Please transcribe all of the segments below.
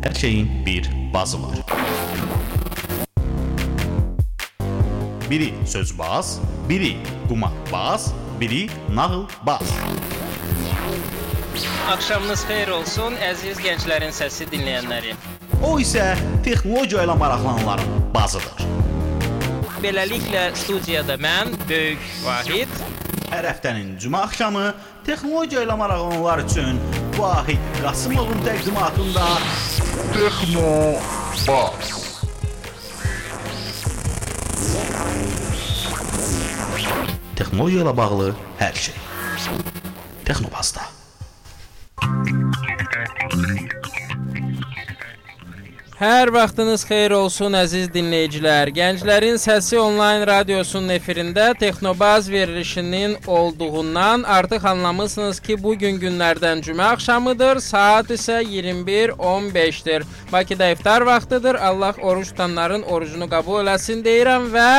Hər şeyin bir bazı var. Biri sözbaz, biri qumarbaz, biri nağılbaz. Axşamınız xeyir olsun, əziz gənclərin səsi dinləyənləri. O isə texnologiya ilə maraqlananların bazıdır. Beləliklə studiyada mən, Böyük Vahid, Hər həftənin cümə axşamı texnologiya ilə maraqlananlar üçün Vahid Qasımovun təqdimatında Bas. Texnologiya ilə bağlı hər şey. Texnobazda. Hər vaxtınız xeyir olsun əziz dinləyicilər. Gənclərin Səsi onlayn radiosunun efirində Texnobaz verilişinin olduğundan artıq anlamısınız ki, bu gün günlərdən cümə axşamıdır. Saat isə 21:15-dir. Bakıda iftar vaxtıdır. Allah oruç tutanların orucunu qəbul eləsin deyirəm və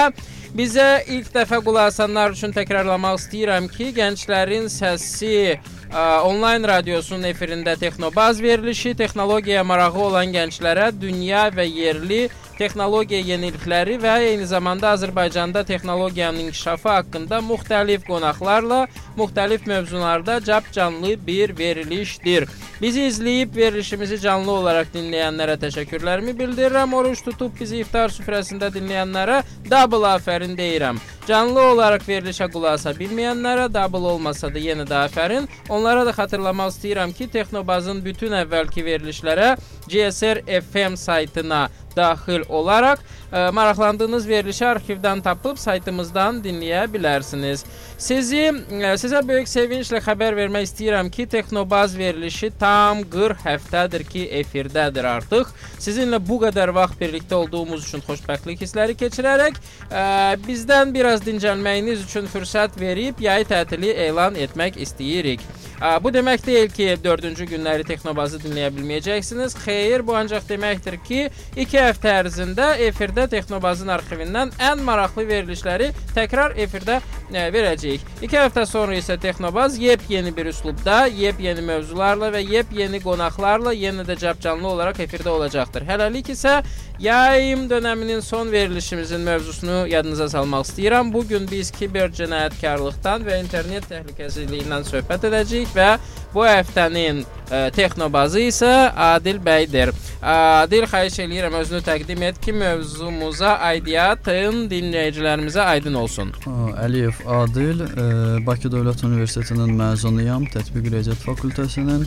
Bizə ilk dəfə qulaq asanlar üçün təkrarlamaq istəyirəm ki, Gənclərin Səsi onlayn radiosunun efirində Texnobaz verilişi texnologiyaya marağı olan gənclərə dünya və yerli texnologiya yenilikləri və eyni zamanda Azərbaycanda texnologiyanın inkişafı haqqında müxtəlif qonaqlarla müxtəlif mövzularda cap-canlı bir verilişdir. Bizi izləyib verilişimizi canlı olaraq dinləyənlərə təşəkkürlərimi bildirirəm. Oruç tutub bizi iftar süfrəsində dinləyənlərə double afərin deyirəm. Canlı olaraq verilişə qulaq asa bilməyənlərə double olmasa da yenə də afərin. Onlara da xatırlamaq istəyirəm ki, Texnobazın bütün əvvəlki verilişlərə GSR FM saytına daxil olaraq ə, maraqlandığınız verilişi arxivdən tapıb saytımızdan dinləyə bilərsiniz. Sizi ə, sizə böyük sevinclə xəbər vermək istəyirəm ki, Texnobaz verilişi tam 40 həftədir ki, efirdədir artıq. Sizinlə bu qədər vaxt birlikdə olduğumuz üçün xoşbəxtlik hissləri keçirərək ə, bizdən biraz dincəlməyiniz üçün fürsət verib yay tətili elan etmək istəyirik. Ə, Bu demək deyil ki, 4-cü günləri Texnobazı dinləyə bilməyəcəksiniz. Xeyr, bu ancaq deməkdir ki, 2 həftə ərzində efirdə Texnobazın arxivindən ən maraqlı verilişləri təkrar efirdə ə, verəcəyik. 2 həftə sonra isə Texnobaz yepyeni bir üslubda, yepyeni mövzularla və yepyeni qonaqlarla yenə də cəbcanlı olaraq efirdə olacaqdır. Hələlik isə yayım dövrünün son verilişimizin mövzusunu yadınıza salmaq istəyirəm. Bu gün biz kiber cinayətkarlıqdan və internet təhlükəsizliyindən söhbət edəcəyik və bu həftənin texnobazı isə Adil bəydir. Adil xahiş eləyirəm özünü təqdim et ki, mövzumuza aidiyyatın dinləyicilərimizə aydın olsun. Əliyev Adil, e, Bakı Dövlət Universitetinin məzunuyam, Tətbiq Riyaziyyat Fakültəsinin.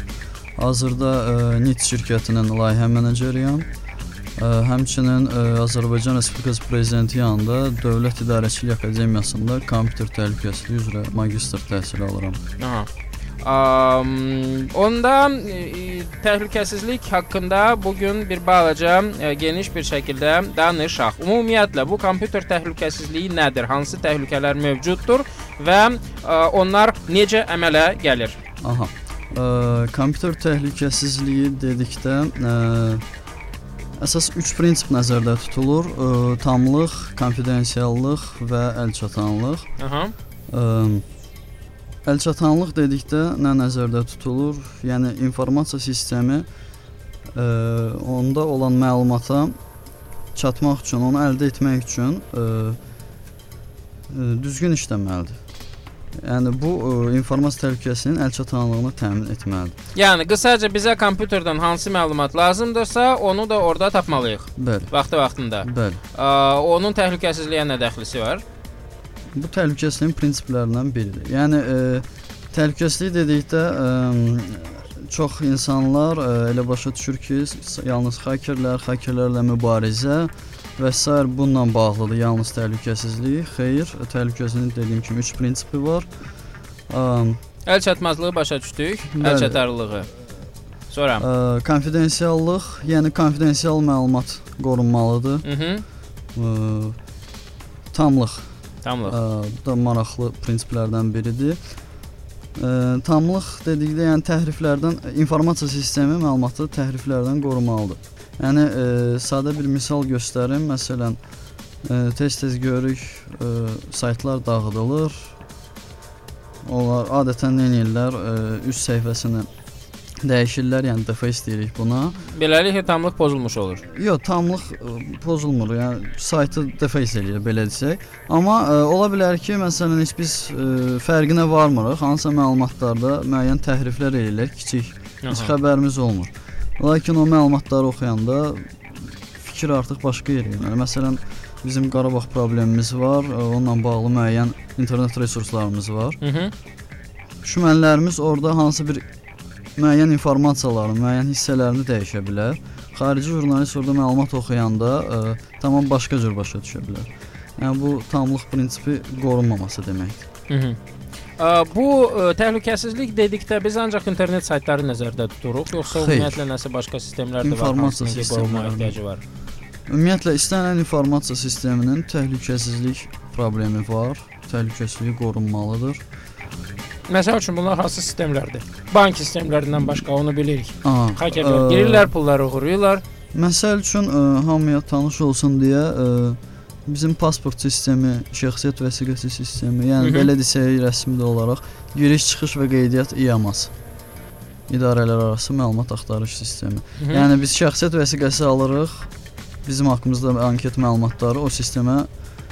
Hazırda e, NIT şirkətinin layihə meneceriyəm. E, həmçinin e, Azərbaycan Respublikası Prezidenti yanında Dövlət İdarəçilik Akademiyasında kompüter təhlükəsizliyi üzrə magistr təhsili alıram. Aha. Onda e, təhlükəsizlik haqqında bu gün bir balaca e, geniş bir şəkildə danışaq. Ümumiyyətlə bu kompüter təhlükəsizliyi nədir? Hansı təhlükələr mövcuddur və e, onlar necə əmələ gəlir? Aha. Ə, kompüter təhlükəsizliyi dedikdə ə, əsas 3 prinsip nəzərdə tutulur. Ə, tamlıq, konfidensiallıq və əlçatanlıq. Aha. Ə, əlçatanlıq dedikdə nə nəzərdə tutulur? Yəni informasiya sistemi ə, onda olan məlumata çatmaq üçün, onu əldə etmək üçün ə, ə, düzgün işləməlidir. Yəni bu ə, informasiya təhlükəsinin əlçatanlığını təmin etməlidir. Yəni qısaca bizə kompüterdən hansı məlumat lazımdırsa, onu da orada tapmalıyıq. Bəli, Vaxtı vaxtında. bəli. Ə, onun təhlükəsizliyə nə dəxlisi var? Bu təhlükəsizliyin prinsiplərindən biridir. Yəni ə, təhlükəsizlik dedikdə ə, çox insanlar ə, elə başa düşür ki, yalnız hakerlər, hakerlərlə mübarizə və s. bununla bağlıdır yalnız təhlükəsizlik. Xeyr, təhlükəsizliyin dediyim kimi 3 prinsipi var. Ə, Əl çatmazlığı başa düşdük, əl Bəli. çatarlığı. Sonra. ə, konfidensiallıq, yəni konfidensial məlumat qorunmalıdır. Mhm. Tamlıq Tamlıq. Ə, Bu da maraqlı prinsiplərdən biridir. Ə, tamlıq dedikdə, yəni təhriflərdən informasiya sistemi məlumatı təhriflərdən qorumalıdır. Yəni ə, sadə bir misal göstərim. Məsələn, tez-tez görürük ə, saytlar dağıdılır. Onlar adətən nə edirlər? Üst səhifəsini dəyişirlər, yəni dəfə istəyirik buna. Beləliklə tamlıq pozulmuş olur. Yox, tamlıq ə, pozulmur. Yəni saytı dəfəs eləyir belə desək. Amma ə, ola bilər ki, məsələn, heç biz ə, fərqinə varmırıq. Hansısa məlumatlarda müəyyən təhriflər eləyirlər, kiçik. Heç xəbərimiz olmur. Lakin o məlumatları oxuyanda fikir artıq başqa yerə yönəlir. Məsələn, bizim Qarabağ problemimiz var, onunla bağlı müəyyən internet resurslarımız var. Hı -hı. Düşmənlərimiz orada hansı bir müəyyən informasiyaların, müəyyən hissələrini dəyişə bilər. Xarici jurnalist orada məlumat oxuyanda ə, tamam başqa cür başa düşə bilər. Yəni bu tamlıq prinsipi qorunmaması deməkdir. Hı -hı. Ə, Bu ə, təhlükəsizlik dedikdə biz ancaq internet saytları nəzərdə tuturuq, yoxsa Xeyr. ümumiyyətlə nəsə başqa sistemlər də var, qorunmağa sistemləri. ehtiyacı var. Ümumiyyətlə istənilən informasiya sisteminin təhlükəsizlik problemi var. Təhlükəsizliyi qorunmalıdır. Məsəl üçün bunlar hansı sistemlərdir? Bank sistemlərindən başqa onu bilirik. Hakerlər ə, girirlər, pulları oğurlayırlar. Məsəl üçün ə, hamıya tanış olsun deyə ə, bizim pasport sistemi, şəxsiyyət vəsiqəsi sistemi, yəni Hı -hı. belə desək rəsmi də olaraq giriş-çıxış və qeydiyyat İAMAS idarələr arası məlumat axtarış sistemi. Hı -hı. Yəni biz şəxsiyyət vəsiqəsi alırıq. Bizim haqqımızda anket məlumatları o sistemə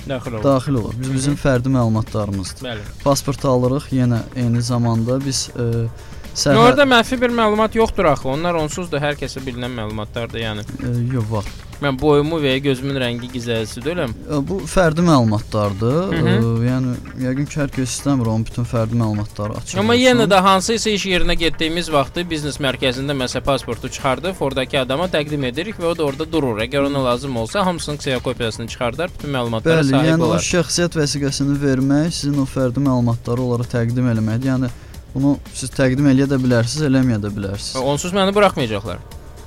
daxil olur. daxil olur. Biz bizim fərdi məlumatlarımızdır. Bəli. Pasport alırıq, yenə eyni zamanda biz ə, sərhəd Orada mənfi bir məlumat yoxdur axı. Onlar onsuz da hər kəsə bilinən məlumatlardır, yəni. ə, yox var. Mən boyumu və ya gözümün rəngi gizlədisi deyiləm. Ə, Bu fərdi məlumatlardır. Hı -hı. Ə, Yəni yəqin ki, hər kəs istəmir onun bütün fərdi məlumatları açıq. Amma olsun. yenə də hansısa iş yerinə getdiyimiz vaxtı biznes mərkəzində məsəl pasportu çıxardıb oradakı adama təqdim edirik və o da orada durur. Əgər ona lazım olsa, hamısının ksenokopiyasını çıxardar, bütün məlumatlara Bəli, sahib yəni o olar. şəxsiyyət vəsiqəsini vermək, sizin o fərdi məlumatları onlara təqdim eləməkdir. Yəni bunu siz təqdim eləyə də bilərsiniz, eləməyə də bilərsiniz. Onsuz məni buraxmayacaqlar.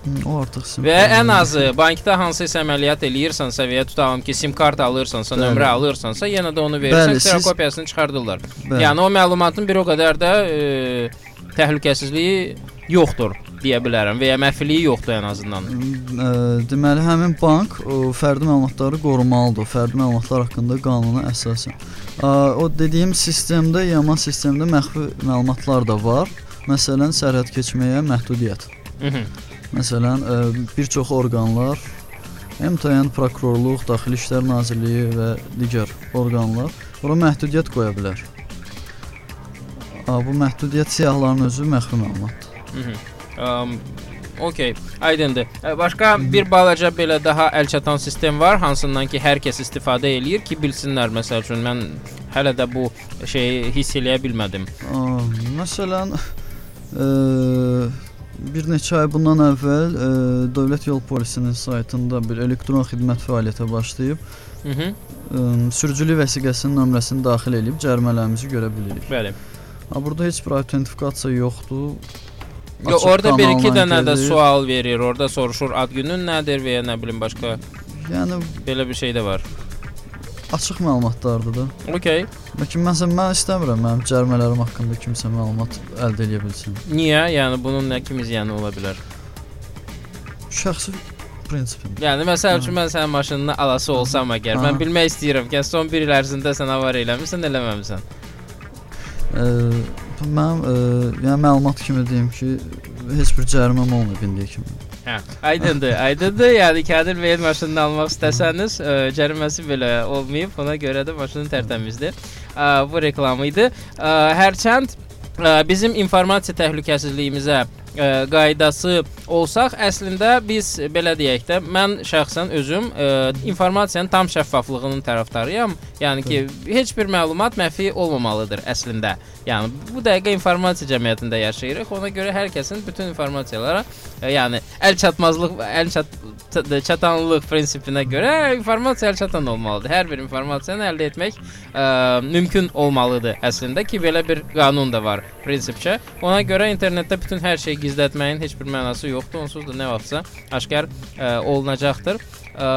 Hı, O artıq. Və ən azı bankda hansısa əməliyyat eləyirsənsə və ya tutalım ki, sim kart alırsansa, Bəli. nömrə alırsansa, yenə də onu verirsən, Bəli, siz- ksenokopiyasını çıxardırlar. Bəli. Yəni o məlumatın bir o qədər də e, təhlükəsizliyi yoxdur deyə bilərəm və ya məfiliyi yoxdur ən azından. Ə, deməli həmin bank o fərdi məlumatları qorumalıdır. Fərdi məlumatlar haqqında qanuna əsasən. Ə, o dediyim sistemdə, YAMA sistemdə məxfi məlumatlar da var. Məsələn, sərhəd keçməyə məhdudiyyət. Mhm. Məsələn, ə, bir çox orqanlar, MTN, prokurorluq, Daxili İşlər Nazirliyi və digər orqanlar ora məhdudiyyət qoya bilər. Bu məhdudiyyət siyahılarının özü məxfi məlumatdır. Um, Okay, aydındır. Ə, Başqa bir balaca belə daha əlçatan sistem var, hansından ki hər kəs istifadə eləyir ki, bilsinlər. Məsəl üçün mən hələ də bu şeyi hiss eləyə bilmədim. A, məsələn, ə, bir neçə ay bundan əvvəl ə, Dövlət Yol Polisinin saytında bir elektron xidmət fəaliyyətə başlayıb, Mhm. sürücülük vəsiqəsinin nömrəsini daxil edib cərimələrimizi görə bilirik. Bəli. Ha burada heç bir autentifikasiya yoxdur. Yo, Açıq orada bir iki kanalla dənə də gedir. sual verir. Orada soruşur ad günün nədir və ya nə bilim başqa Yəni belə bir şey də var. Açıq məlumatlardır da. Okay. Lakin məsələn mən istəmirəm mənim cərimələrim haqqında kimsə məlumat əldə edə bilsin. Niyə? Yəni bunun nə kimi ziyanı ola bilər? Şəxsi prinsipim. Yəni məsəl üçün mən sənin maşınını alası olsam əgər, mən Aha. bilmək istəyirəm ki, son 1 il ərzində sən avar eləmisən, eləməmisən. Ə, mənim ə, yəni məlumat kimi deyim ki, heç bir cəriməm olmayıb indiyə kimi. Hə, aydındır, aydındır. Yəni Kadir bəyin maşınını almaq istəsəniz, ə, cəriməsi belə olmayıb. Ona görə də maşının tərtəmizdir. Ə, bu reklam idi. Ə, hərçənd ə, bizim informasiya təhlükəsizliyimizə ə, qaydası olsaq, əslində biz belə deyək də, mən şəxsən özüm ə, informasiyanın tam şəffaflığının tərəfdarıyam. Yəni ki, heç bir məlumat məxfi olmamalıdır əslində. Yəni bu dəqiqə informasiya cəmiyyətində yaşayırıq. Ona görə hər kəsin bütün informasiyalara, ə, yəni əl çatmazlıq, əl çat çat- çatanlıq prinsipinə görə informasiya əl çatan olmalıdır. Hər bir informasiyanı əldə etmək ə, mümkün olmalıdır əslində ki, belə bir qanun da var prinsipcə. Ona görə internetdə bütün hər şeyi gizlətməyin heç bir mənası yoxdur. Onsuz da nə vaxtsa aşkar ə, olunacaqdır. Ə,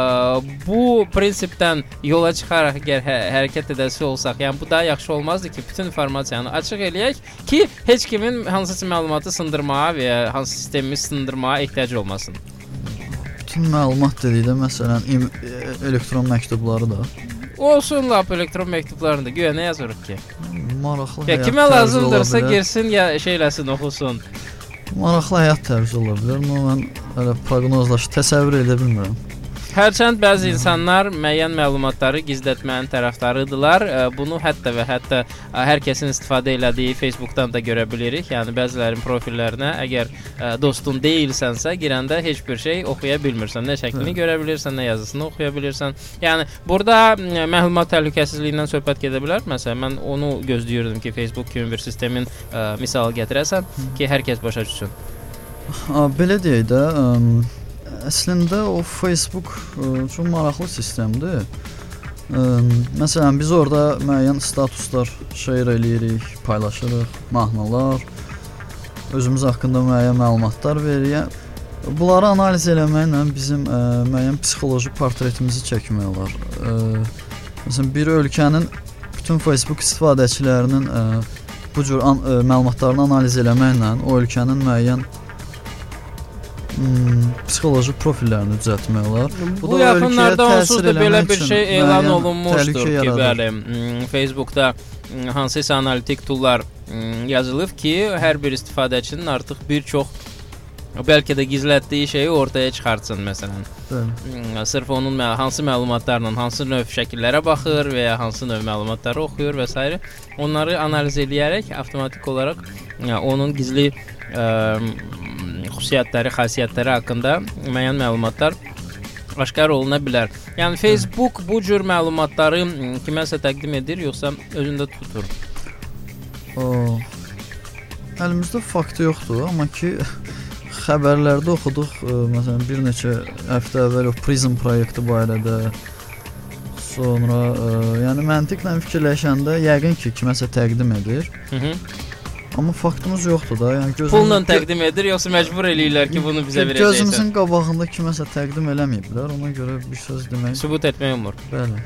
bu prinsipdən yola çıxaraq əgər hə hərəkət edəsi olsaq, yəni bu daha yaxşı olmazdı ki, bütün informasiyanı açıq eləyək ki, heç kimin hansısa məlumatı sındırmağa və ya hansı sistemi sındırmağa ehtiyacı olmasın. Bütün məlumat dedikdə məsələn ə, elektron məktubları da Olsun lap elektron məktublarında güya nə yazırıq ki? maraqlı. Ya həyat kimə lazımdırsa girsin ya şey eləsin, oxusun. Maraqlı həyat tərzi ola bilər, amma mən hələ proqnozlaş təsəvvür edə bilmirəm. Hərçənd bəzi insanlar müəyyən məlumatları gizlətməyin tərəfdarıdırlar. Bunu hətta və hətta hər kəsin istifadə elədiyi Facebook-dan da görə bilirik. Yəni bəzilərinin profillərinə əgər dostun deyilsənsə, girəndə heç bir şey oxuya bilmirsən. Nə şəklini görə bilirsən, nə yazısını oxuya bilirsən. Yəni burada məlumat təhlükəsizliyindən söhbət gedə bilər. Məsələn, mən onu gözləyirdim ki, Facebook kimi bir sistemin misalı gətirəsən ki, hər kəs başa düşsün. A, belə deyək də, ə, əslində o Facebook ə, çox maraqlı sistemdir. Ə, məsələn, biz orada müəyyən statuslar şeir eləyirik, paylaşırıq, mahnılar, özümüz haqqında müəyyən məlumatlar veririk. Bunları analiz eləməklə bizim ə, müəyyən psixoloji portretimizi çəkmək olar. Ə, məsələn, bir ölkənin bütün Facebook istifadəçilərinin ə, bu cür an, ə, məlumatlarını analiz eləməklə o ölkənin müəyyən hmm, psixoloji profillərini düzəltmək olar. Bu, da o yaxınlarda onsuz da belə bir şey elan olunmuşdur ki, bəli, Facebookda hansısa analitik toollar mm, yazılıb ki, hər bir istifadəçinin artıq bir çox bəlkə də gizlətdiyi şeyi ortaya çıxartsın məsələn. Bəli. Sırf onun hansı məlumatlarla, hansı növ şəkillərə baxır və ya hansı növ məlumatları oxuyur və s. onları analiz edərək avtomatik olaraq onun gizli ə, xüsusiyyətləri, xassiyyətləri haqqında müəyyən məlumatlar aşkar oluna bilər. Yəni Facebook bu cür məlumatları kiməsə təqdim edir, yoxsa özündə tutur? O əlimizdə faktı yoxdur, amma ki xəbərlərdə oxuduq, ə, məsələn, bir neçə həftə əvvəl o Prism proyekti barədə sonra ə, yəni məntiqlə fikirləşəndə yəqin ki, kiməsə təqdim edir. Hı -hı. Amma faktımız yoxdur da. Yəni gözümüz Pulla təqdim edir, yoxsa məcbur eləyirlər ki, bunu bizə verəcəksən? Gözümüzün qabağında kiməsə təqdim eləməyiblər. Ona görə bir söz demək. Sübut etmək olmur. Bəli.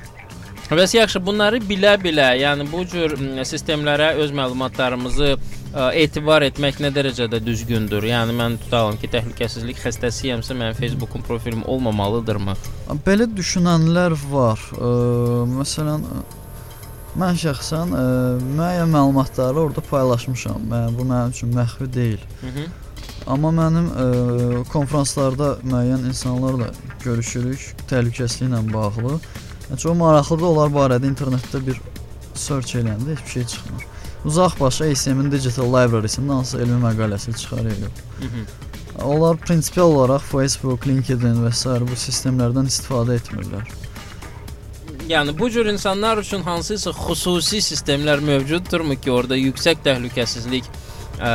Bəs yaxşı, bunları bilə-bilə, yəni bu cür sistemlərə öz məlumatlarımızı ə, etibar etmək nə dərəcədə düzgündür? Yəni mən tutalım ki, təhlükəsizlik xəstəsiyəmsə, mənim Facebookun profilim olmamalıdırmı? Belə düşünənlər var. Ə, məsələn, mən şəxsən ə, müəyyən məlumatları orada paylaşmışam. Mən bu mənim üçün məxfi deyil. Hı -hı. Amma mənim ə, konfranslarda müəyyən insanlarla görüşürük təhlükəsizliklə bağlı. Yəni, çox maraqlıdır onlar barədə internetdə bir search eləyəndə heç bir şey çıxmır. Uzaq başa ACM-in Digital Library-sində hansı elmi məqaləsi -hı. Onlar prinsipial olaraq Facebook, LinkedIn və s. bu sistemlərdən istifadə etmirlər. Yəni bu cür insanlar üçün hansısa xüsusi sistemlər mövcuddurmu ki, orada yüksək təhlükəsizlik ə,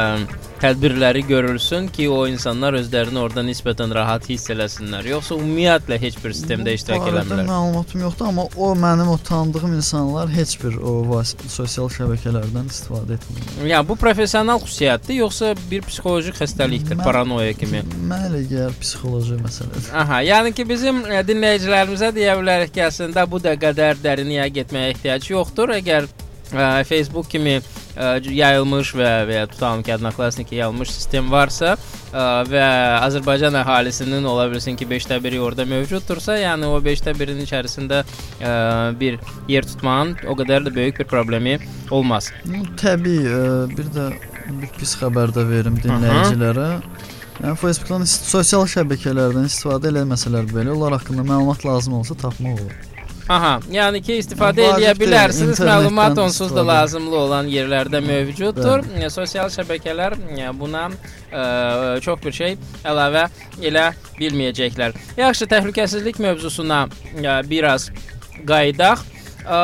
tədbirləri görülsün ki, o insanlar özlərini orada nisbətən rahat hiss eləsinlər. Yoxsa ümumiyyətlə heç bir sistemdə iştirak eləmirlər. Məlumatım yoxdur, amma o mənim o tanıdığım insanlar heç bir o sosial şəbəkələrdən istifadə etmirlər. Yəni bu professional xüsusiyyətdir, yoxsa bir psixoloji xəstəlikdir, Mən- paranoya kimi? Mənə elə gəlir psixoloji məsələdir. Aha, yəni ki bizim ə, dinləyicilərimizə deyə bilərik ki, əslində bu da qədər dərinliyə getməyə ehtiyac yoxdur. Əgər ə, Facebook kimi yayılmış və və ya tutalım ki, Adnoklassniki yayılmış sistem varsa ə, və Azərbaycan əhalisinin ola bilsin ki, 5də 1-i orada mövcuddursa, yəni o 5də 1-in içərisində ə, bir yer tutmanın o qədər də böyük bir problemi olmaz. Təbii, ə, bir də bir pis xəbər də verim dinləyicilərə. Yəni Facebookdan sosial şəbəkələrdən istifadə eləməsələr belə, onlar haqqında məlumat lazım olsa tapmaq olur. Aha, yəni ki istifadə deyil, bilərsiniz. Məlumat onsuz da lazımlı olan yerlərdə mövcuddur. Yəni, Sosial şəbəkələr yəni, buna ə, çox bir şey əlavə elə bilməyəcəklər. Yaxşı, təhlükəsizlik mövzusuna ə, biraz qayıdaq. Ə,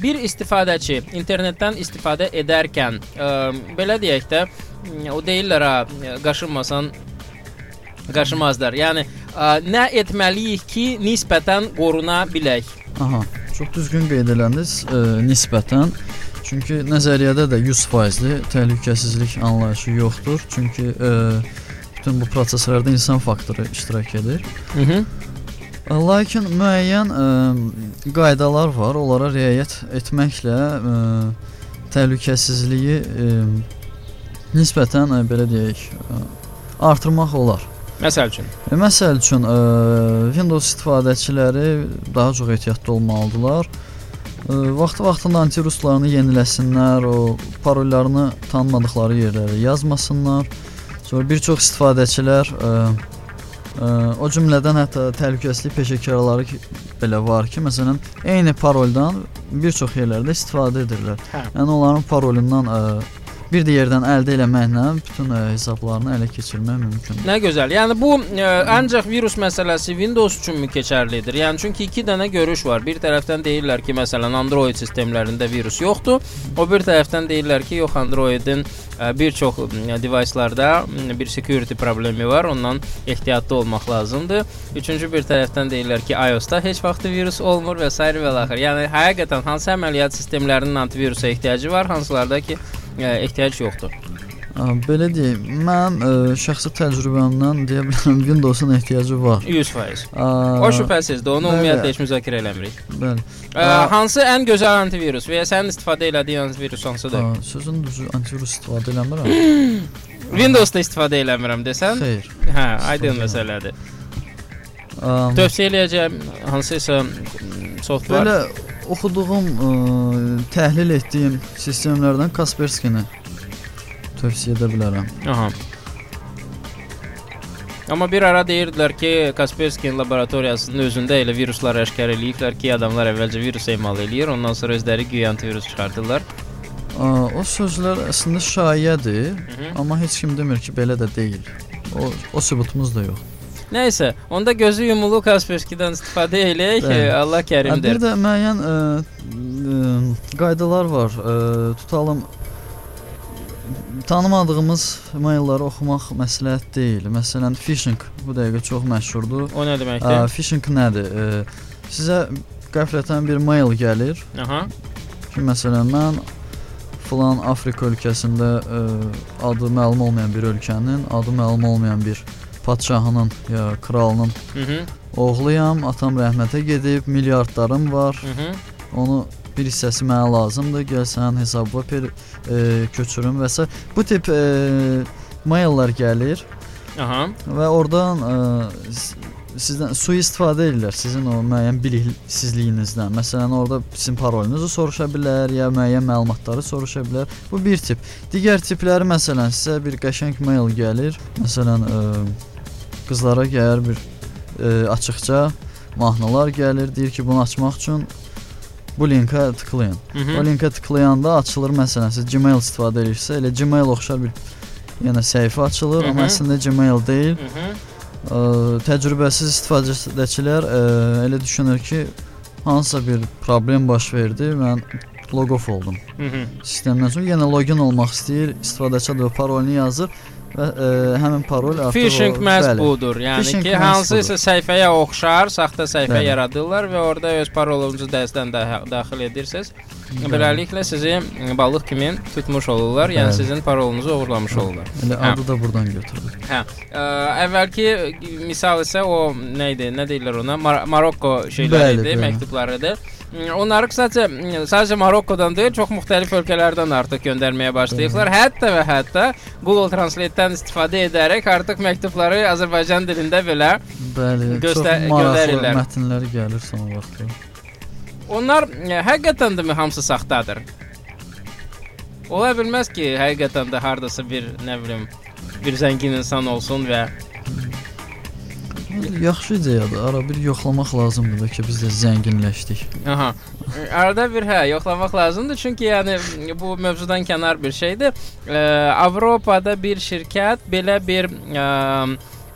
bir istifadəçi internetdən istifadə edərkən ə, belə deyək də o deyirlər ha, qaşınmasan qaşımazlar. Yəni ə, nə etməliyik ki, nisbətən qoruna bilək? Aha, çox düzgün qeyd elədiniz, ə, nisbətən. Çünki nəzəriyyədə də 100%li təhlükəsizlik anlayışı yoxdur. Çünki ə, bütün bu proseslərdə insan faktoru iştirak edir. Mhm. Lakin müəyyən ə, qaydalar var. Onlara riayət etməklə ə, təhlükəsizliyi ə, nisbətən ə, belə deyək, ə, artırmaq olar. Məsəl üçün. E, məsəl üçün ə, Windows istifadəçiləri daha çox ehtiyatlı olmalıdırlar. Ə, Vaxtı-vaxtında antiviruslarını yeniləsinlər, o parollarını tanımadıkları yerlərə yazmasınlar. Sonra bir çox istifadəçilər ə, ə, o cümlədən hətta təhlükəsizlik peşəkarları ki, belə var ki, məsələn, eyni paroldan bir çox yerlərdə istifadə edirlər. Hə. Yəni onların parolundan ə, bir digərdən əldə eləməklə bütün ə, hesablarını ələ keçirmək mümkündür. Nə gözəl. Yəni bu ə, ancaq virus məsələsi Windows üçünmü keçərlidir? Yəni çünki 2 dənə görüş var. Bir tərəfdən deyirlər ki, məsələn, Android sistemlərində virus yoxdur. O bir tərəfdən deyirlər ki, yox Androidin ə, bir çox devicelarda bir security problemi var. Ondan ehtiyatlı olmaq lazımdır. Üçüncü bir tərəfdən deyirlər ki, iOS-da heç vaxt virus olmur və s. və axır. Yəni həqiqətən hansı əməliyyat sistemlərinin antivirusa ehtiyacı var, hansılarda ki, ehtiyac yoxdur. Belə deyim, mən ə, şəxsi təcrübəmdən deyə bilərəm Windows-un ehtiyacı var. 100%. Ə, O şübhəsizdir. Onu bəli. ümumiyyətlə heç müzakirə eləmirik. Bəli. Ə, hansı ən gözəl antivirus və ya sənin istifadə elədiyin antivirus hansıdır? Ə, sözün düzü antivirus istifadə eləmirəm. Windows-da istifadə eləmirəm desən? Xeyr. Hə, aydın məsələdir. Tövsiyə eləyəcəm hansısa software. belə oxuduğum, ə, təhlil etdiyim sistemlərdən Kaspersky-ni tövsiyə edə bilərəm. Aha. Amma bir ara deyirdilər ki, Kaspersky laboratoriyasının özündə elə viruslar aşkar eləyiblər ki, adamlar əvvəlcə virus emal eləyir, ondan sonra özləri güya antivirus çıxardırlar. Ə, o sözlər əslində şayiədir, Mhm. amma heç kim demir ki, belə də deyil. O o sübutumuz da yox. Nəysə, onda gözü yumulu Kaspersky-dən istifadə eləyək. Bəli. Allah kərimdir. Bir də müəyyən ə, ə, qaydalar var. Ə, tutalım tanımadığımız mailləri oxumaq məsləhət deyil. Məsələn, phishing bu dəqiqə çox məşhurdur. O nə Ə, deməkdir? phishing nədir? Ə, sizə qəflətən bir mail gəlir Aha. ki, məsələn, mən filan Afrika ölkəsində ə, adı məlum olmayan bir ölkənin, adı məlum olmayan bir padşahının ya kralının Mhm. oğluyam, atam rəhmətə gedib, milyardlarım var. Mhm. Onu bir hissəsi mənə lazımdır. Gəl sənin hesabına per, e, köçürüm və s. Bu tip e, maillər gəlir Aha. və oradan e, sizdən sui-istifadə edirlər sizin o müəyyən biliksizliyinizdən. Məsələn, orada sizin parolunuzu soruşa bilər, ya müəyyən məlumatları soruşa bilər. Bu bir tip. Digər tipləri məsələn sizə bir qəşəng mail gəlir. Məsələn, e, qızlara gəlir bir e, açıqca mahnılar gəlir, deyir ki, bunu açmaq üçün bu linka tıklayın. Mhm. O linka tıklayanda açılır məsələn siz Gmail istifadə edirsə, elə Gmail oxşar bir yenə səhifə açılır, amma Mhm. əslində Gmail deyil. Mhm. Ə, təcrübəsiz istifadəçilər ə, elə düşünür ki, hansısa bir problem baş verdi, mən log off oldum. Mhm. Sistemdən sonra yenə login olmaq istəyir, istifadəçi də o parolunu yazır və ə, həmin parol artıq Phishing məhz bəli. budur. Yəni Phishing ki, hansısa səhifəyə oxşar saxta səhifə Bəli. yaradırlar və orada öz parolunuzu dəstən də daxil edirsiniz. Bəli. Beləliklə sizi balıq kimi tutmuş olurlar, yəni Bəli. sizin parolunuzu oğurlamış olurlar. Elə Hə. adı da buradan götürülür. Hə. Ə, əvvəlki misal isə o nə idi? Nə deyirlər ona? Mar Marokko şeyləri idi, məktublarıdır. Onları sadəcə sadəcə Marokkodan deyil, çox müxtəlif ölkələrdən artıq göndərməyə başlayıblar. Hətta və hətta Google Translate-dən istifadə edərək artıq məktubları Azərbaycan dilində belə Bəli, Göstər- göndərirlər. mətnləri gəlir son vaxtlar. Onlar ə, həqiqətən də hamısı saxtadır? Ola bilməz ki, həqiqətən də hardasa bir, nə bilim, bir zəngin insan olsun və Yaxşı ideyadır. Ara bir yoxlamaq lazımdır bəlkə biz də zənginləşdik. Aha. Arada bir hə yoxlamaq lazımdır çünki yəni bu mövzudan kənar bir şeydir. Avropada bir şirkət belə bir ə,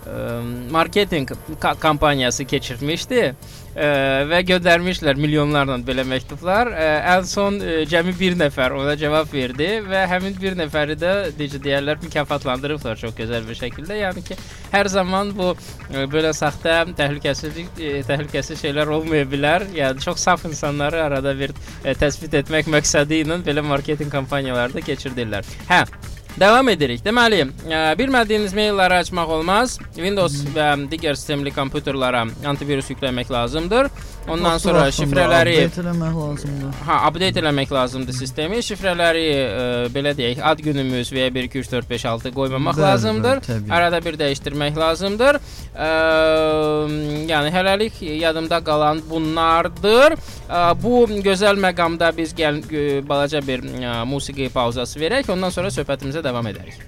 ə, marketinq ka kampaniyası keçirmişdi. Və göndərmişlər milyonlarla belə məktublar. Ən son cəmi bir nəfər ona cavab verdi və həmin bir nəfəri də necə deyirlər mükafatlandırıblar çox gözəl bir şəkildə. Yəni ki, hər zaman bu belə saxta, təhlükəsizlik, təhlükəsiz şeylər olmaya bilər. Yəni çox saf insanları arada bir təsbit etmək məqsədi ilə belə marketinq kampaniyaları da keçirdirlər. Hə, Davam edirik. Deməli, ə, bilmədiyiniz mailləri açmaq olmaz. Windows və digər sistemli kompüterlərə antivirus yükləmək lazımdır. Ondan sonra şifrələri update eləmək lazımdır. Ha, update eləmək lazımdır sistemi. Şifrələri ə, belə deyək, ad günümüz və ya 1 2 3 4 5 6 qoymamaq Bəli, lazımdır. bəli. Arada bir dəyişdirmək lazımdır. Ə, yəni hələlik yadımda qalan bunlardır. Ə, bu gözəl məqamda biz gəl ə, balaca bir ə, musiqi pauzası verək, ondan sonra söhbətimizə davam edərik.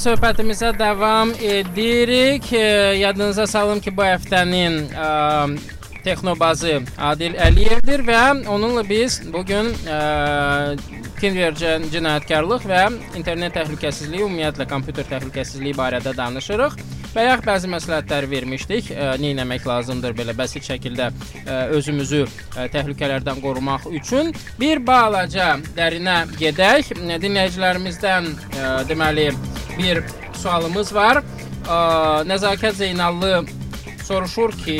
Söhbətimizə davam edirik. E, yadınıza salım ki, bu həftənin ə, texnobazı Adil Əliyevdir və onunla biz bu gün Kinvercən cinayətkarlıq və internet təhlükəsizliyi, ümumiyyətlə kompüter təhlükəsizliyi barədə danışırıq. Bayaq bəzi məsləhətlər vermişdik. Nə etmək lazımdır belə bəsit şəkildə özümüzü təhlükələrdən qorumaq üçün. Bir balaca dərinə gedək. Dinləyicilərimizdən deməli bir sualımız var. Nəzakət Zeynallı soruşur ki,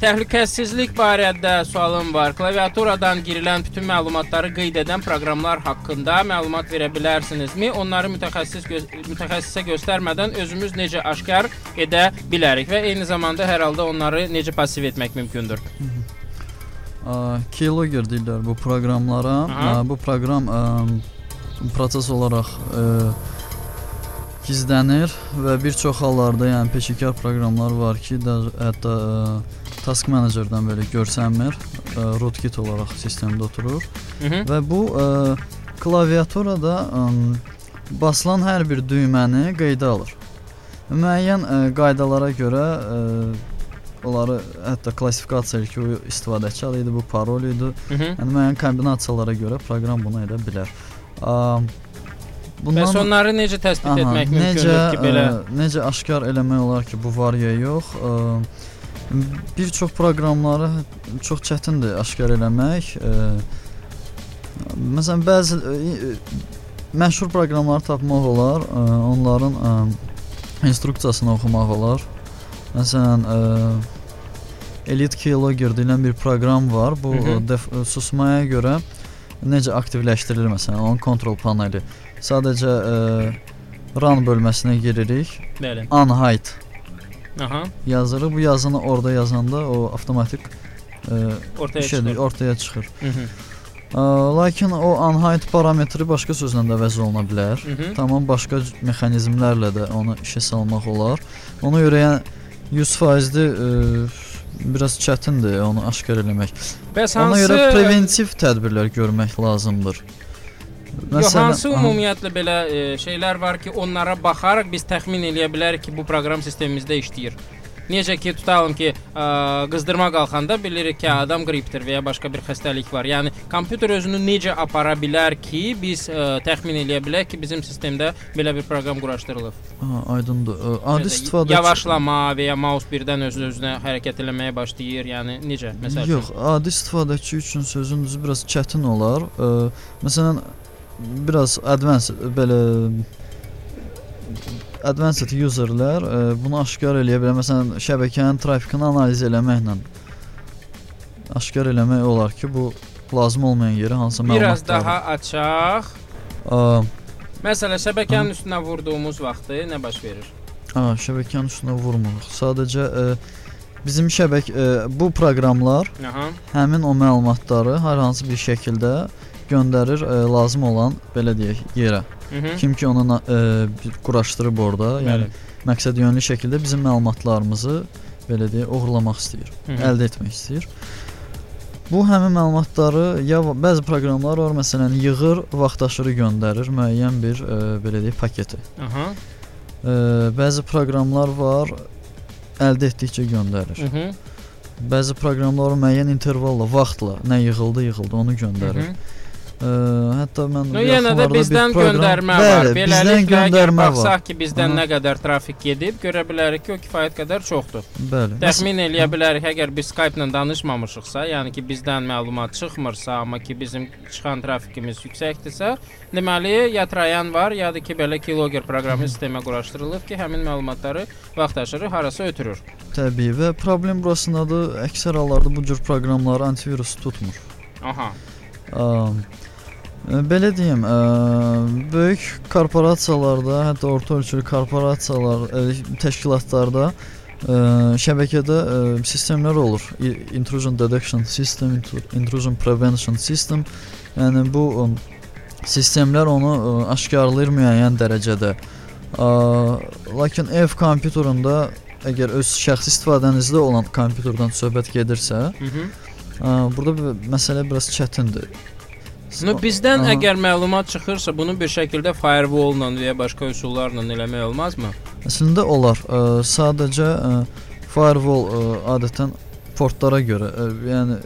Təhlükəsizlik barədə sualım var. Klaviaturadan girilən bütün məlumatları qeyd edən proqramlar haqqında məlumat verə bilərsinizmi? Onları mütəxəssis gö mütəxəssisə göstərmədən özümüz necə aşkar edə bilərik və eyni zamanda hər halda onları necə pasiv etmək mümkündür? Keylogger deyirlər bu proqramlara. Aha. Bu proqram ə, proses olaraq ə, gizlənir və bir çox hallarda, yəni peşəkar proqramlar var ki, də, hətta ə, Task Manager-dan belə görsənmir, ə, rootkit olaraq sistemdə oturur. Hı -hı. Və bu ə, klaviaturada ə, basılan hər bir düyməni qeydə alır. Müəyyən ə, qaydalara görə ə, onları hətta klassifikasiya ki, o istifadəçi adı idi, bu parol idi. Hı -hı. Yəni müəyyən kombinasiyalara görə proqram bunu edə bilər. Ə, Bundan Bəs onları necə təsbit aha, etmək mümkündür ki, belə ə, necə aşkar eləmək olar ki, bu var ya yox. Ə, bir çox proqramları çox çətindir aşkar eləmək. E, məsələn bəzi e, məşhur proqramları tapmaq olar, e, onların e, instruksiyasını oxumaq olar. Məsələn, e, Elite Keylogger deyilən bir proqram var. Bu Hı -hı. Def, susmaya görə necə aktivləşdirilir məsələn, onun kontrol paneli. Sadəcə e, run bölməsinə giririk. Bəli. Unhide Aha. yazırıq. Bu yazını orada yazanda o avtomatik ə, e, ortaya şeydir, çıxır. ortaya çıxır. Hı -hı. Ə, lakin o unhide parametri başqa sözlə də əvəz oluna bilər. Hı -hı. Tamam başqa mexanizmlərlə də onu işə salmaq olar. Ona görə yəni 100%-li ə, biraz çətindir onu aşkar eləmək. Bəs hansı Ona görə preventiv tədbirlər görmək lazımdır. Məsələn, hansı ümumiyyətlə belə e, şeylər var ki, onlara baxaraq biz təxmin eləyə bilərik ki, bu proqram sistemimizdə işləyir. Necə ki, tutalım ki, ə, qızdırma qalxanda bilirik ki, adam qripdir və ya başqa bir xəstəlik var. Yəni kompüter özünü necə apara bilər ki, biz ə, təxmin eləyə bilək ki, bizim sistemdə belə bir proqram quraşdırılıb. Ha, aydındır. Adi istifadəçi yavaşlama və ya mouse birdən öz-özünə hərəkət eləməyə başlayır. Yəni necə? Məsələn. Yox, adi istifadəçi üçün sözün düzü biraz çətin olar. Ə, məsələn, biraz advanced belə advanced userlər ə, e, bunu aşkar eləyə bilər. Məsələn, şəbəkənin trafikini analiz eləməklə aşkar eləmək olar ki, bu lazım olmayan yerə hansı məlumatlar. Biraz daha açaq. A, Məsələn, şəbəkənin üstünə vurduğumuz vaxtı nə baş verir? A, şəbəkənin üstünə vurmuruq. Sadəcə ə, e, bizim şəbək ə, e, bu proqramlar Aha. həmin o məlumatları hər hansı bir şəkildə göndərir ə, e, lazım olan belə deyək yerə. Hı -hı. Kim ki onu ə, e, quraşdırıb orada, yəni Bəli. məqsəd yönlü şəkildə bizim məlumatlarımızı belə deyək oğurlamaq istəyir, Hı -hı. əldə etmək istəyir. Bu həmin məlumatları ya bəzi proqramlar var, məsələn, yığır, vaxtaşırı göndərir müəyyən bir ə, e, belə deyək paketi. Aha. Ə, bəzi proqramlar var, əldə etdikcə göndərir. Hı -hı. Bəzi proqramlar müəyyən intervalla, vaxtla nə yığıldı, yığıldı, onu göndərir. Hı -hı. Ə, hətta mən no, yenə də bizdən proqram... göndərmə Bəli, var. Beləliklə əgər baxsaq ki, bizdən Aha. nə qədər trafik gedib, görə bilərik ki, o kifayət qədər çoxdur. Bəli. Təxmin eləyə bilərik, əgər biz Skype-la danışmamışıqsa, yəni ki, bizdən məlumat çıxmırsa, amma ki, bizim çıxan trafikimiz yüksəkdirsə, deməli ya trayan var, ya da ki, belə keylogger proqramı sistemə quraşdırılıb ki, həmin məlumatları vaxtaşırı harasa ötürür. Təbii və problem burasındadır. Əksər hallarda bu cür proqramları antivirus tutmur. Aha. Ə, Belə deyim, ə, böyük korporasiyalarda, hətta orta ölçülü korporasiyalar, ə, təşkilatlarda ə, şəbəkədə ə, sistemlər olur. Intrusion detection system, intrusion prevention system. Yəni bu ə, sistemlər onu ə, aşkarlayır müəyyən dərəcədə. Ə, lakin ev kompüterində əgər öz şəxsi istifadənizdə olan kompüterdən söhbət gedirsə, Hı -hı. Ə, burada məsələ biraz çətindir. Ну bizdən Aha. əgər məlumat çıxırsa, bunu bir şəkildə firewall-la və ya başqa üsullarla eləmək olmazmı? Əslində olar. Ə, sadəcə ə, firewall ə, adətən portlara görə, ə, yəni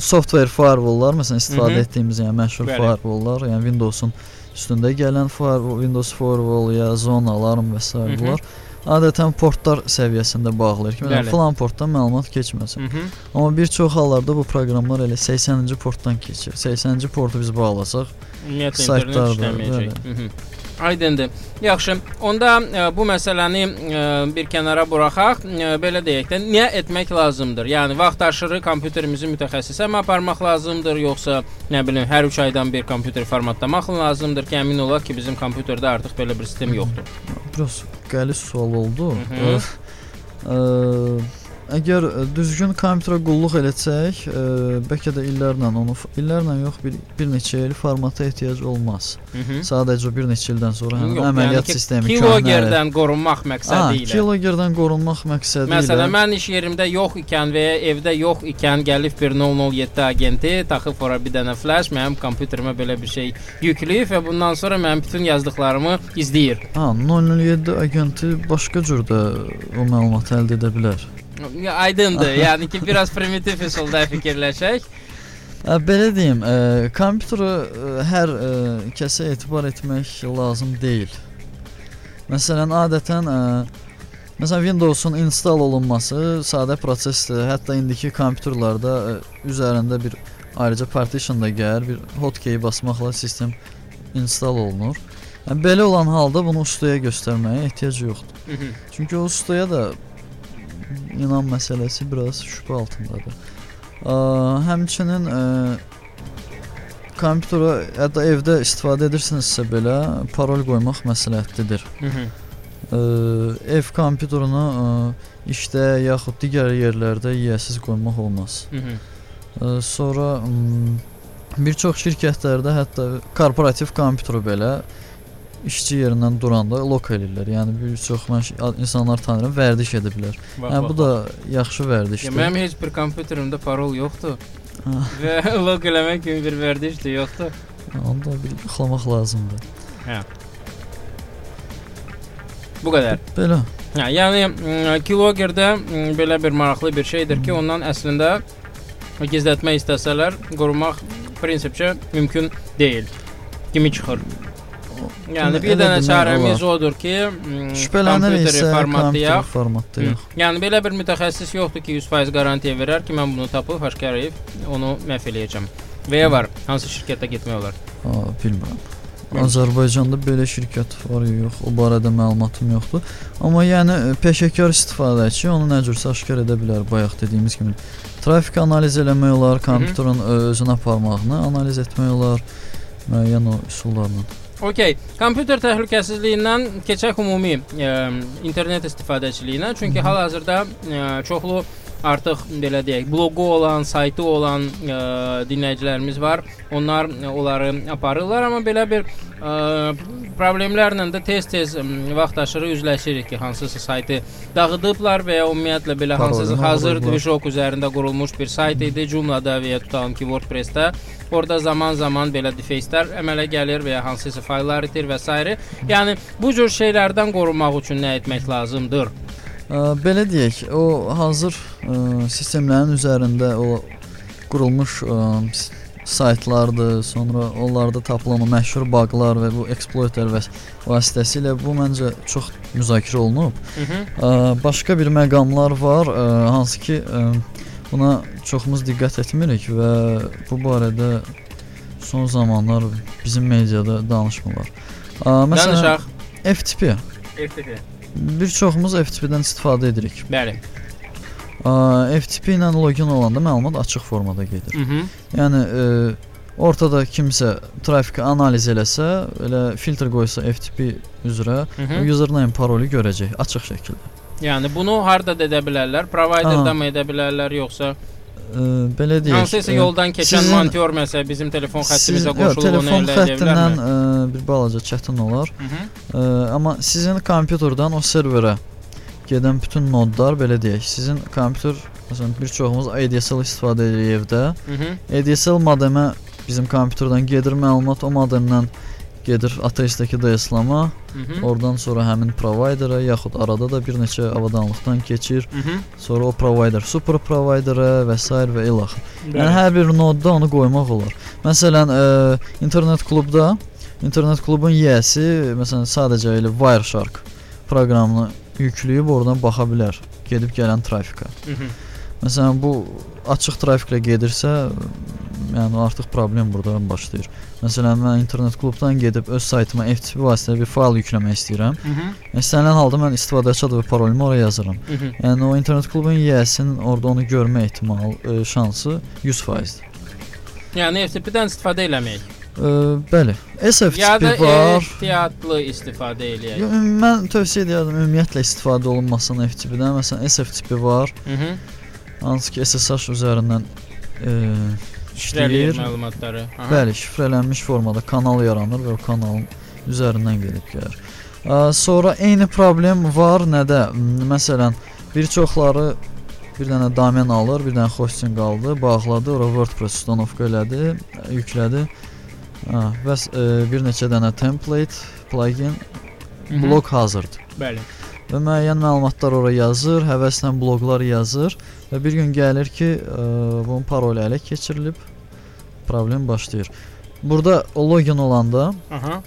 software firewalllar məsələn istifadə Mhm. etdiyimiz yəni məşhur Bəli. firewalllar, yəni Windows-un üstündə gələn firewall, Windows firewall ya Zone Alarm və s. Bunlar adətən portlar səviyyəsində bağlayır ki, Bəli. məsələn falan portdan məlumat keçməsin. Mhm. Amma bir çox hallarda bu proqramlar elə 80-ci portdan keçir. 80-ci portu biz bağlasaq, Ümumiyyətlə internet işləməyəcək. Mhm. Aydındır. Yaxşı. Onda ə, bu məsələni ə, bir kənara buraxaq. Ə, belə deyək də, nə etmək lazımdır? Yəni vaxt aşırı kompüterimizi mütəxəssisə mi aparmaq lazımdır, yoxsa nə bilim hər 3 aydan bir kompüter formatlamaq lazımdır ki, əmin olaq ki, bizim kompüterdə artıq belə bir sistem yoxdur. biraz qəliz sual oldu. Mhm. Ə, ə, əgər ə, düzgün kompüterə qulluq eləsək, ə, bəlkə də illərlə onu illərlə yox, bir bir neçə il formata ehtiyac olmaz. Mhm. Sadəcə bir neçə ildən sonra həmin Yox, əməliyyat yəni sistemi Kilogerdən qorunmaq məqsədi ilə. kilogerdən qorunmaq məqsədi Məsələn, ilə mən iş yerimdə yox ikən və ya evdə yox ikən gəlib bir 007 agenti taxıb ora bir dənə flash mənim kompüterimə belə bir şey yükləyib və bundan sonra mənim bütün yazdıqlarımı izləyir. ha 007 agenti başqa cürdə o məlumatı əldə edə bilər. Aydındır. yəni ki, biraz primitiv üsulda fikirləşək. Ə, belə deyim, ə, kompüterə ə, hər ə, kəsə etibar etmək lazım deyil. Məsələn, adətən ə, məsələn Windows-un install olunması sadə prosesdir. Hətta indiki kompüterlərdə ə, üzərində bir ayrıca partition da gəlir, bir hotkey basmaqla sistem install olunur. Yəni, belə olan halda bunu ustaya göstərməyə ehtiyac yoxdur. Çünki o ustaya da inan məsələsi biraz şübhə altındadır. Ə, həmçinin ə, kompüterə hətta evdə istifadə edirsinizsə belə parol qoymaq məsləhətlidir. Mhm. Ə, ev kompüterını ə, işdə yaxud digər yerlərdə yiyəsiz qoymaq olmaz. Mhm. Ə, sonra m, bir çox şirkətlərdə hətta korporativ kompüteri belə işçi yerindən duranda lok eləyirlər. Yəni bir çox mən insanlar tanıyıram, vərdiş edə bilər. Bax, Hə bax, bu da yaxşı Ya, vərdişdir. mənim heç bir kompüterimdə parol yoxdur. Ah. və log eləmək kimi bir vərdiş də yoxdur. Onu da bir yoxlamaq lazımdır. Bu qədər. Belə. Hə, yəni Keylogger-də belə bir maraqlı bir şeydir ki, ondan əslində gizlətmək istəsələr, qorumaq prinsipcə mümkün deyil. Kimi çıxır. Yəni bir dənə çarəmiz odur ki, kompüteri formatlayaq. formatlayaq. Yəni belə bir mütəxəssis yoxdur ki, 100% qarantiya verər ki, mən bunu tapıb aşkarlayıb onu məhv eləyəcəm. Və ya var, hansı şirkətə getmək olar? Ha, bilmirəm. Azərbaycanda belə şirkət var yox, o barədə məlumatım yoxdur. Amma yəni e, peşəkar istifadəçi onu nə cürsə aşkar edə bilər bayaq dediyimiz kimi. Trafik analiz eləmək olar, kompüterin ö, özünə aparmağını analiz etmək olar müəyyən o üsullarla. Okay, kompüter təhlükəsizliyindən keçək ümumi ə, internet istifadəçiliyinə. Çünki Mhm. hal-hazırda ə, çoxlu artıq belə deyək, bloqu olan, saytı olan ə, dinləyicilərimiz var. Onlar ə, onları aparırlar, amma belə bir ə, problemlərlə də tez-tez ə, vaxt aşırı üzləşirik ki, hansısa saytı dağıdıblar və ya ümumiyyətlə belə hansısa hazır. Dvijok üzərində qurulmuş bir sayt idi. Joomla-da və ya tutalım ki, WordPress-də Orada zaman-zaman belə defeyslər əmələ gəlir və ya hansısa fayllar itir və s. Yəni bu cür şeylərdən qorunmaq üçün nə etmək lazımdır? Ə, belə deyək, o hazır ə, sistemlərin üzərində o qurulmuş ə, saytlardır, sonra onlarda tapılan məşhur baqlar və bu eksploiter və vasitəsilə bu məncə çox müzakirə olunub. Hı -hı. Ə, başqa bir məqamlar var, ə, hansı ki ə, buna çoxumuz diqqət etmirik və bu barədə son zamanlar bizim mediada danışmırlar. Ə, məsələn, Danışaq. FTP. FTP. Bir çoxumuz FTP-dən istifadə edirik. Bəli. Ə, FTP ilə login olanda məlumat açıq formada gedir. Hı -hı. Yəni ə, ortada kimsə trafiki analiz eləsə, elə filtr qoysa FTP üzrə Hı -hı. username paroli görəcək açıq şəkildə. Yəni bunu harda da edə bilərlər? Providerdə mı edə bilərlər yoxsa Ə, belə deyək. hansısa ə, yoldan keçən sizin- monitör məsələn bizim telefon xəttimizə qoşulub onu telefon əldə edə xəttindən bilərmi? ə, bir balaca çətin olar. Hı -hı. Ə, amma sizin kompüterdən o serverə gedən bütün nodlar belə deyək, sizin kompüter məsələn bir çoxumuz ADSL istifadə edirik evdə. Hı -hı. ADSL modemə bizim kompüterdən gedir məlumat o modeldən gedir ATS-dəki Mhm. oradan sonra həmin provaydera yaxud arada da bir neçə avadanlıqdan keçir. Mhm. Sonra o provider super providera və s. və ilax. Yəni hər bir nodda onu qoymaq olar. Məsələn, ə, internet klubda internet klubun yiyəsi məsələn sadəcə elə Wireshark proqramını yükləyib oradan baxa bilər gedib gələn trafikə. Məsələn, bu açıq trafiklə gedirsə, yəni artıq problem burdan başlayır. Məsələn, mən internet klubdan gedib öz saytıma FTP vasitəsilə bir fayl yükləmək istəyirəm. İstənilən halda mən istifadəçi adı və parolumu oraya yazıram. Mhm. Yəni o internet klubun yiyəsinin orada onu görmə ehtimalı, ə, şansı 100%-dir. Yəni FTP-dən istifadə eləmək. Bəli. Ya da var. ehtiyatlı istifadə eləyək. Mən tövsiyə edirəm ümumiyyətlə istifadə olunmasını FTP-dən. Məsələn, SFTP var, Mhm. hansı ki SSH üzərindən ə, Şifrələyir məlumatları. Aha. Bəli, şifrələnmiş formada kanal yaranır və o kanalın üzərindən gedib gəlir. Ə, Sonra eyni problem var nədə? Məsələn, bir çoxları bir dənə domen alır, bir dənə hosting aldı, bağladı, ora WordPress ustanovka elədi, yüklədi. Ha, bəs ə, bir neçə dənə template, plugin, blok hazırdır. Bəli. Və müəyyən məlumatlar ora yazır, həvəslə bloqlar yazır və bir gün gəlir ki, ə, bunun parolu ələ keçirilib, problem başlayır. Burada login olanda Aha.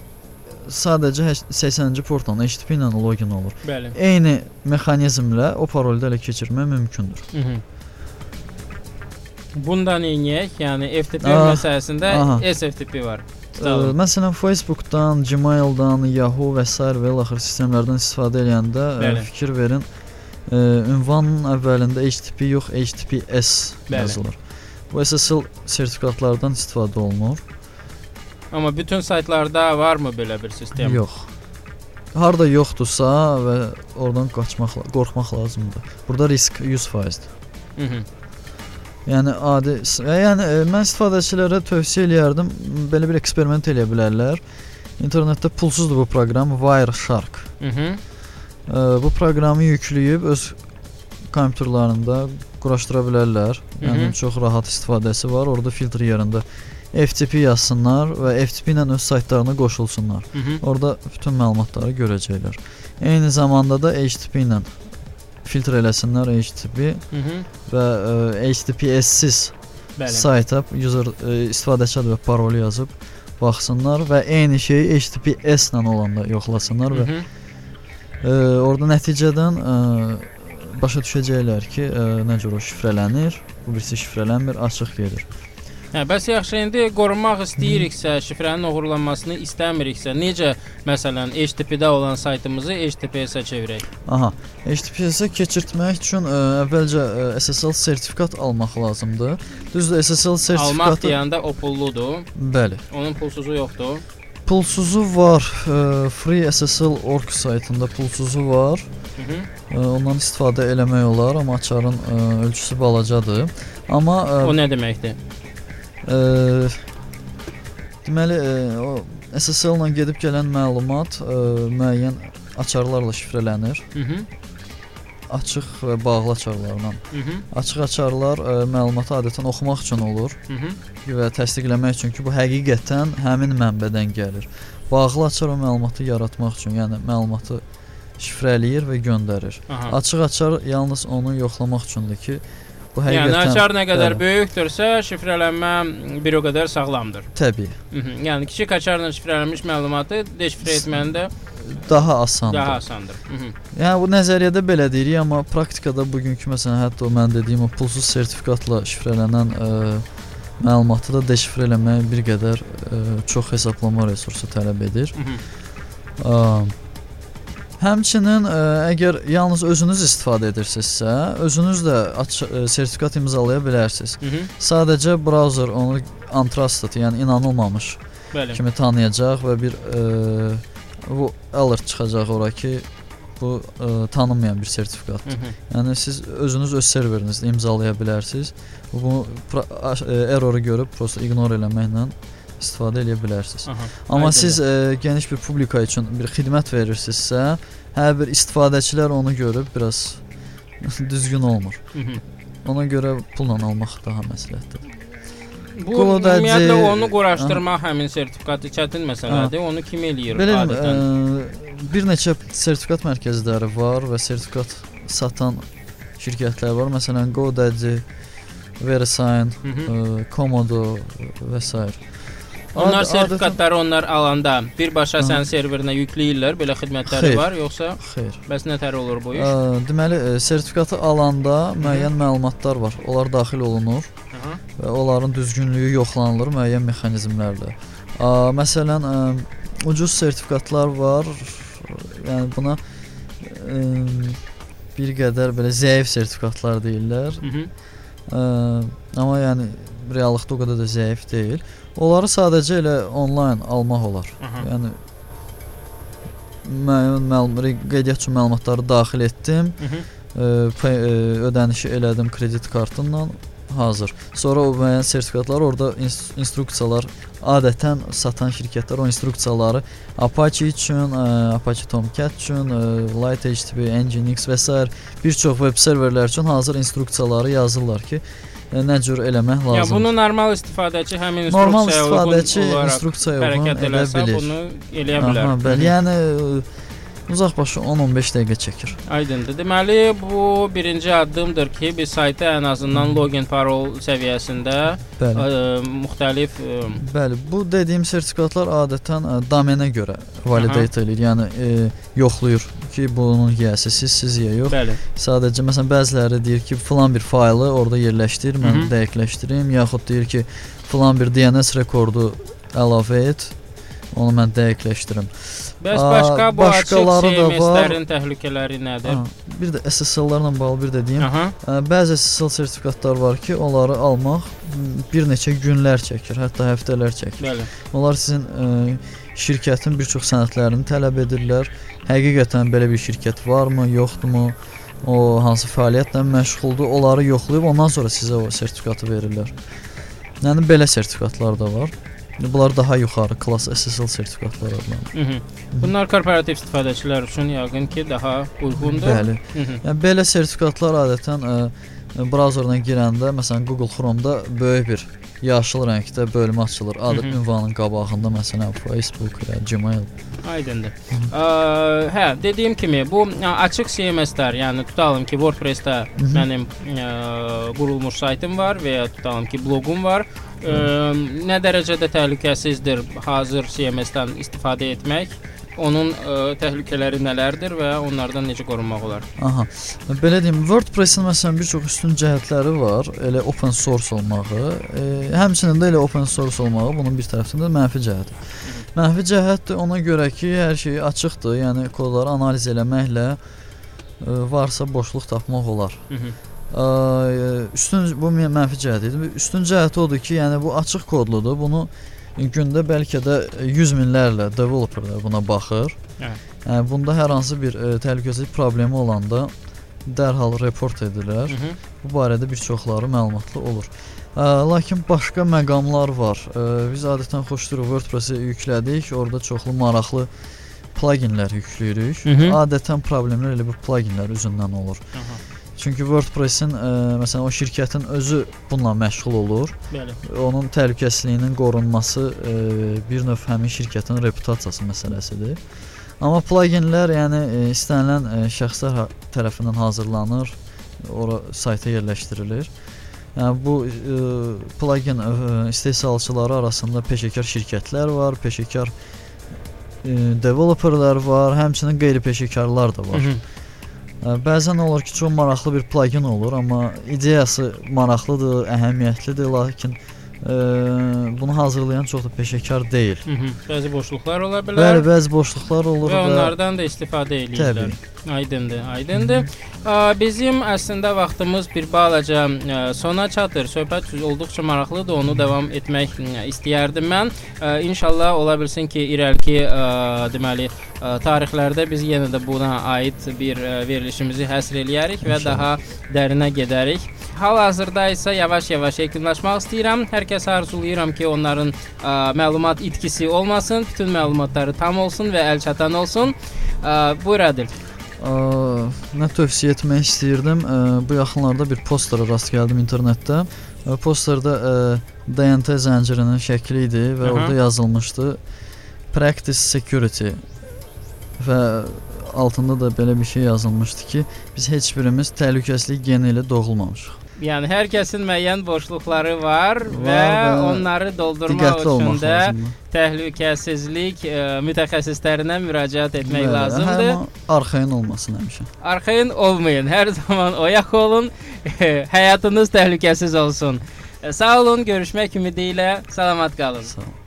sadəcə heç- 80-ci portdan HTTP ilə login olur. Bəli. Eyni mexanizmlə o parolu da ələ keçirmək mümkündür. Mhm. Bundan neyniyək? Yəni FTP Ah, məsələsində aha. SFTP var. Ə, Tutalım. məsələn, Facebook-dan, Gmail-dan, Yahoo və s. və ilaxır sistemlərdən istifadə edəndə ə, Bəli. fikir verin. Ə, ünvanın əvvəlində HTTP yox, HTTPS Bəli. yazılır. Bu SSL sertifikatlardan istifadə olunur. Amma bütün saytlarda varmı belə bir sistem? Yox. Harda yoxdursa və oradan qaçmaq, qorxmaq lazımdır. Burada risk 100%-dir. Mhm. Yəni adi, s- yəni e, mən istifadəçilərə tövsiyə eləyərdim belə bir eksperiment eləyə bilərlər. İnternetdə pulsuzdur bu proqram Wireshark. Mhm. E, bu proqramı yükləyib öz kompüterlərində quraşdıra bilərlər. Yəni Mhm. çox rahat istifadəsi var. Orada filtr yerində FTP yazsınlar və FTP ilə öz saytlarına qoşulsunlar. Mhm. Orada bütün məlumatları görəcəklər. Eyni zamanda da HTTP ilə filtr eləsinlər HTTP Mhm. və e, HTTPS-siz sayta user e, istifadəçi adı və parolu yazıb baxsınlar və eyni şeyi HTTPS ilə olanda yoxlasınlar və Mhm. e, orada nəticədən e, başa düşəcəklər ki, e, nə cür o şifrələnir, bu birisi şifrələnmir, açıq gedir. Hə, bəs yaxşı indi qorunmaq istəyiriksə, şifrənin oğurlanmasını istəmiriksə, necə məsələn HTTP-də olan saytımızı HTTPS-ə çevirək? Aha, HTTPS-ə keçirtmək üçün ə, əvvəlcə ə, SSL sertifikat almaq lazımdır. Düzdür, SSL Almaq sertifikatı deyəndə o pulludur. bəli. Onun pulsuzu yoxdur. Pulsuzu var. Ə, freeSSL.org saytında pulsuzu var. Mhm. Ə, ondan istifadə eləmək olar, amma açarın ə, ölçüsü balacadır. Amma ə, O nə deməkdir? Deməli o SSL ilə gedib gələn məlumat ə, müəyyən açarlarla şifrələnir. Mhm. Açıq və bağlı açarlarla. Mhm. Açıq açarlar ə, məlumatı adətən oxumaq üçün olur Mhm. və təsdiqləmək üçün ki, bu həqiqətən həmin mənbədən gəlir. Bağlı açar o məlumatı yaratmaq üçün, yəni məlumatı şifrələyir və göndərir. Aha. Açıq açar yalnız onu yoxlamaq üçündür ki, bu Yəni həqiqətən açar nə qədər bəli. böyükdürsə, şifrələnmə bir o qədər sağlamdır. təbii Mhm. Yəni kiçik açarla şifrələnmiş məlumatı deşifrə etməndə daha asandır. daha asandır. Mhm. Yəni bu nəzəriyyədə belə deyirik, amma praktikada bugünkü məsələn hətta o mən dediyim o pulsuz sertifikatla şifrələnən ə, məlumatı da deşifrə eləmək bir qədər ə, çox hesablama resursu tələb edir. Mhm. Ə, Həmçinin ə, əgər yalnız özünüz istifadə edirsinizsə, özünüz də aç ə, sertifikat imzalaya bilərsiniz. Mhm. Sadəcə browser onu untrusted, yəni inanılmamış Bəli. kimi tanıyacaq və bir ə, bu alert çıxacaq ora ki, bu ə, tanınmayan bir sertifikatdır. Mhm. Yəni siz özünüz öz serverinizdə imzalaya bilərsiniz. Bu pra- a- ə, erroru görüb prosta ignore eləməklə istifadə edə bilərsiniz. Aha. Amma Aydındır. siz ə, geniş bir publika üçün bir xidmət verirsinizsə, hər bir istifadəçilər onu görüb biraz düzgün olmur. Ona görə pulla almaq daha məsləhətdir. Bu Qolodacı- ümumiyyətlə onu quraşdırmaq həmin sertifikatı çətin məsələdir. Onu kim eləyir Belə adətən? ə, bir neçə sertifikat mərkəzləri var və sertifikat satan şirkətlər var. Məsələn, GoDaddy, VeriSign, Hı -hı. ə, Komodo və s. Onlar sertifikatları onlar alanda birbaşa Hı. sənin serverinə yükləyirlər, belə xidmətləri Xeyr. var, yoxsa Xeyr. bəs nətər olur bu iş? Ə, deməli, ə, sertifikatı alanda müəyyən məlumatlar var. Onlar daxil olunur Aha. və onların düzgünlüyü yoxlanılır müəyyən mexanizmlərlə. Ə, məsələn, ə, ucuz sertifikatlar var. Yəni buna ə, bir qədər belə zəif sertifikatlar deyirlər. Hı -hı. Ə, amma yəni reallıqda o qədər də zəif deyil. Onları sadəcə elə onlayn almaq olar. Aha. Yəni müəyyən məlumat, qeydiyyat üçün məlumatları daxil etdim. Hı -hı. Ə, ödənişi elədim kredit kartımla hazır. Sonra o müəyyən sertifikatlar orada ins instruksiyalar adətən satan şirkətlər o instruksiyaları Apache üçün, ə, Apache Tomcat üçün, ə, LiteHTTP, Nginx və s. bir çox web serverlər üçün hazır instruksiyaları yazırlar ki, nə cür eləmək Ya lazımdır. bunu normal istifadəçi həmin Normal instruksiyaya istifadəçi uyğun olaraq instruksiya uyğun hərəkət eləsə bunu eləyə bilər. Aha, bəli. Yəni ə, uzaqbaşı 10-15 dəqiqə çəkir. Aydındır. Deməli bu birinci addımdır ki, biz sayta ən azından login parol səviyyəsində Bəli. ə, müxtəlif ə, Bəli, bu dediyim sertifikatlar adətən ə, domenə görə validate edir. Yəni ə, yoxlayır ki, bunun yiyəsi siz, siz ya yox. bəli. Sadəcə məsələn bəziləri deyir ki, filan bir faylı orada yerləşdir, mən dəqiqləşdirim, yaxud deyir ki, filan bir DNS rekordu əlavə et, onu mən dəqiqləşdirim. Bəs başqa bu başqaları da var. Təhlükələri nədir? Ha, bir də SSL-lərlə bağlı bir də deyim. Aha. Bəzi SSL sertifikatlar var ki, onları almaq bir neçə günlər çəkir, hətta həftələr çəkir. Bəli. Onlar sizin ə, şirkətin bir çox sənədlərini tələb edirlər. Həqiqətən belə bir şirkət varmı, yoxdurmu? O hansı fəaliyyətlə məşğuldur? Onları yoxlayıb ondan sonra sizə o sertifikatı verirlər. Yəni belə sertifikatlar da var. Bunlar daha yuxarı klass SSL sertifikatları adlanır. Hı -hı. Bunlar korporativ istifadəçilər üçün yəqin ki, daha uyğundur. Bəli. Hı -hı. Yəni belə sertifikatlar adətən ə, brauzerına girəndə, məsələn Google Chrome-da böyük bir yaşıl rəngdə bölmə açılır. Adı Hı hı. ünvanın qabağında məsələn Facebook ya Gmail. Aydındır. Ə, hə, dediyim kimi bu ə, açıq CMS-lər, yəni tutalım ki, WordPress-də mənim ə, qurulmuş saytım var və ya tutalım ki, bloqum var. Ə, nə dərəcədə təhlükəsizdir hazır CMS-dən istifadə etmək? Onun ə, təhlükələri nələrdir və onlardan necə qorunmaq olar? Aha. Belə deyim, WordPress-in məsələn bir çox üstün cəhətləri var. Elə open source olmağı, e, həmçinin də elə open source olmağı bunun bir tərəfindən də mənfi cəhəti. Mənfi cəhət də ona görə ki, hər şey açıqdır. Yəni kodları analiz eləməklə e, varsa boşluq tapmaq olar. Hı -hı. Ə, üstün bu mən- mənfi cəhət idi. Üstün cəhəti odur ki, yəni bu açıq kodludur. Bunu gündə bəlkə də 100 minlərlə developerlər buna baxır. Evet. Yəni bunda hər hansı bir ə, təhlükəsizlik problemi olanda dərhal report edilir. Hı -hı. Bu barədə bir çoxları məlumatlı olur. Ə, lakin başqa məqamlar var. Ə, biz adətən xoşduruq WordPress-i yüklədik. Orada çoxlu maraqlı pluginlər yükləyirik. Hı -hı. Adətən problemlər elə bu pluginlər üzündən olur. Aha. Çünki WordPress-in ə, məsələn o şirkətin özü bununla məşğul olur. Bəli. Onun təhlükəsizliyinin qorunması ə, bir növ həmin şirkətin reputasiyası məsələsidir. Amma pluginlər yəni ə, istənilən ə, şəxslər tərəfindən hazırlanır, ora sayta yerləşdirilir. Yəni bu ə, plugin ə, istehsalçıları arasında peşəkar şirkətlər var, peşəkar ə, developerlər var, həmçinin qeyri-peşəkarlar da var. Hı -hı. Bəzən olur ki, çox maraqlı bir plugin olur, amma ideyası maraqlıdır, əhəmiyyətlidir, lakin ə, bunu hazırlayan çox da peşəkar deyil. Hı -hı. Bəzi boşluqlar ola bilər. Bəli, bəzi boşluqlar olur və onlardan da istifadə edirlər. Təbii. Aydındır, aydındır. Bizim əslində vaxtımız bir balaca sona çatır. Söhbət olduqca maraqlıdır. Onu davam etmək istəyərdim mən. İnşallah ola bilsin ki, irəli ə, deməli tarixlərdə biz yenə də buna aid bir verilişimizi həsr eləyərik və İnşallah. daha dərinə gedərik. Hal-hazırda isə yavaş-yavaş yekunlaşmaq istəyirəm. Hər kəsə arzulayıram ki, onların ə, məlumat itkisi olmasın, bütün məlumatları tam olsun və əlçatan olsun. Ə, Buyur Adil. Ə, nə tövsiyə etmək istəyirdim. Ə, bu yaxınlarda bir postera rast gəldim internetdə. Və posterdə ə, DNT zəncirinin şəkli idi və Aha. orada yazılmışdı Practice Security və altında da belə bir şey yazılmışdı ki, biz heç birimiz təhlükəsizlik geni ilə doğulmamışıq. Yəni hər kəsin müəyyən boşluqları var, və və onları doldurmaq üçün də təhlükəsizlik ə, mütəxəssislərinə müraciət etmək Bəli, lazımdır. Amma arxayın olmasın həmişə. Arxayın olmayın. Hər zaman oyaq olun. Həyatınız təhlükəsiz olsun. Ə, Sağ olun, görüşmək ümidi ilə. Salamat qalın. Sağ olun.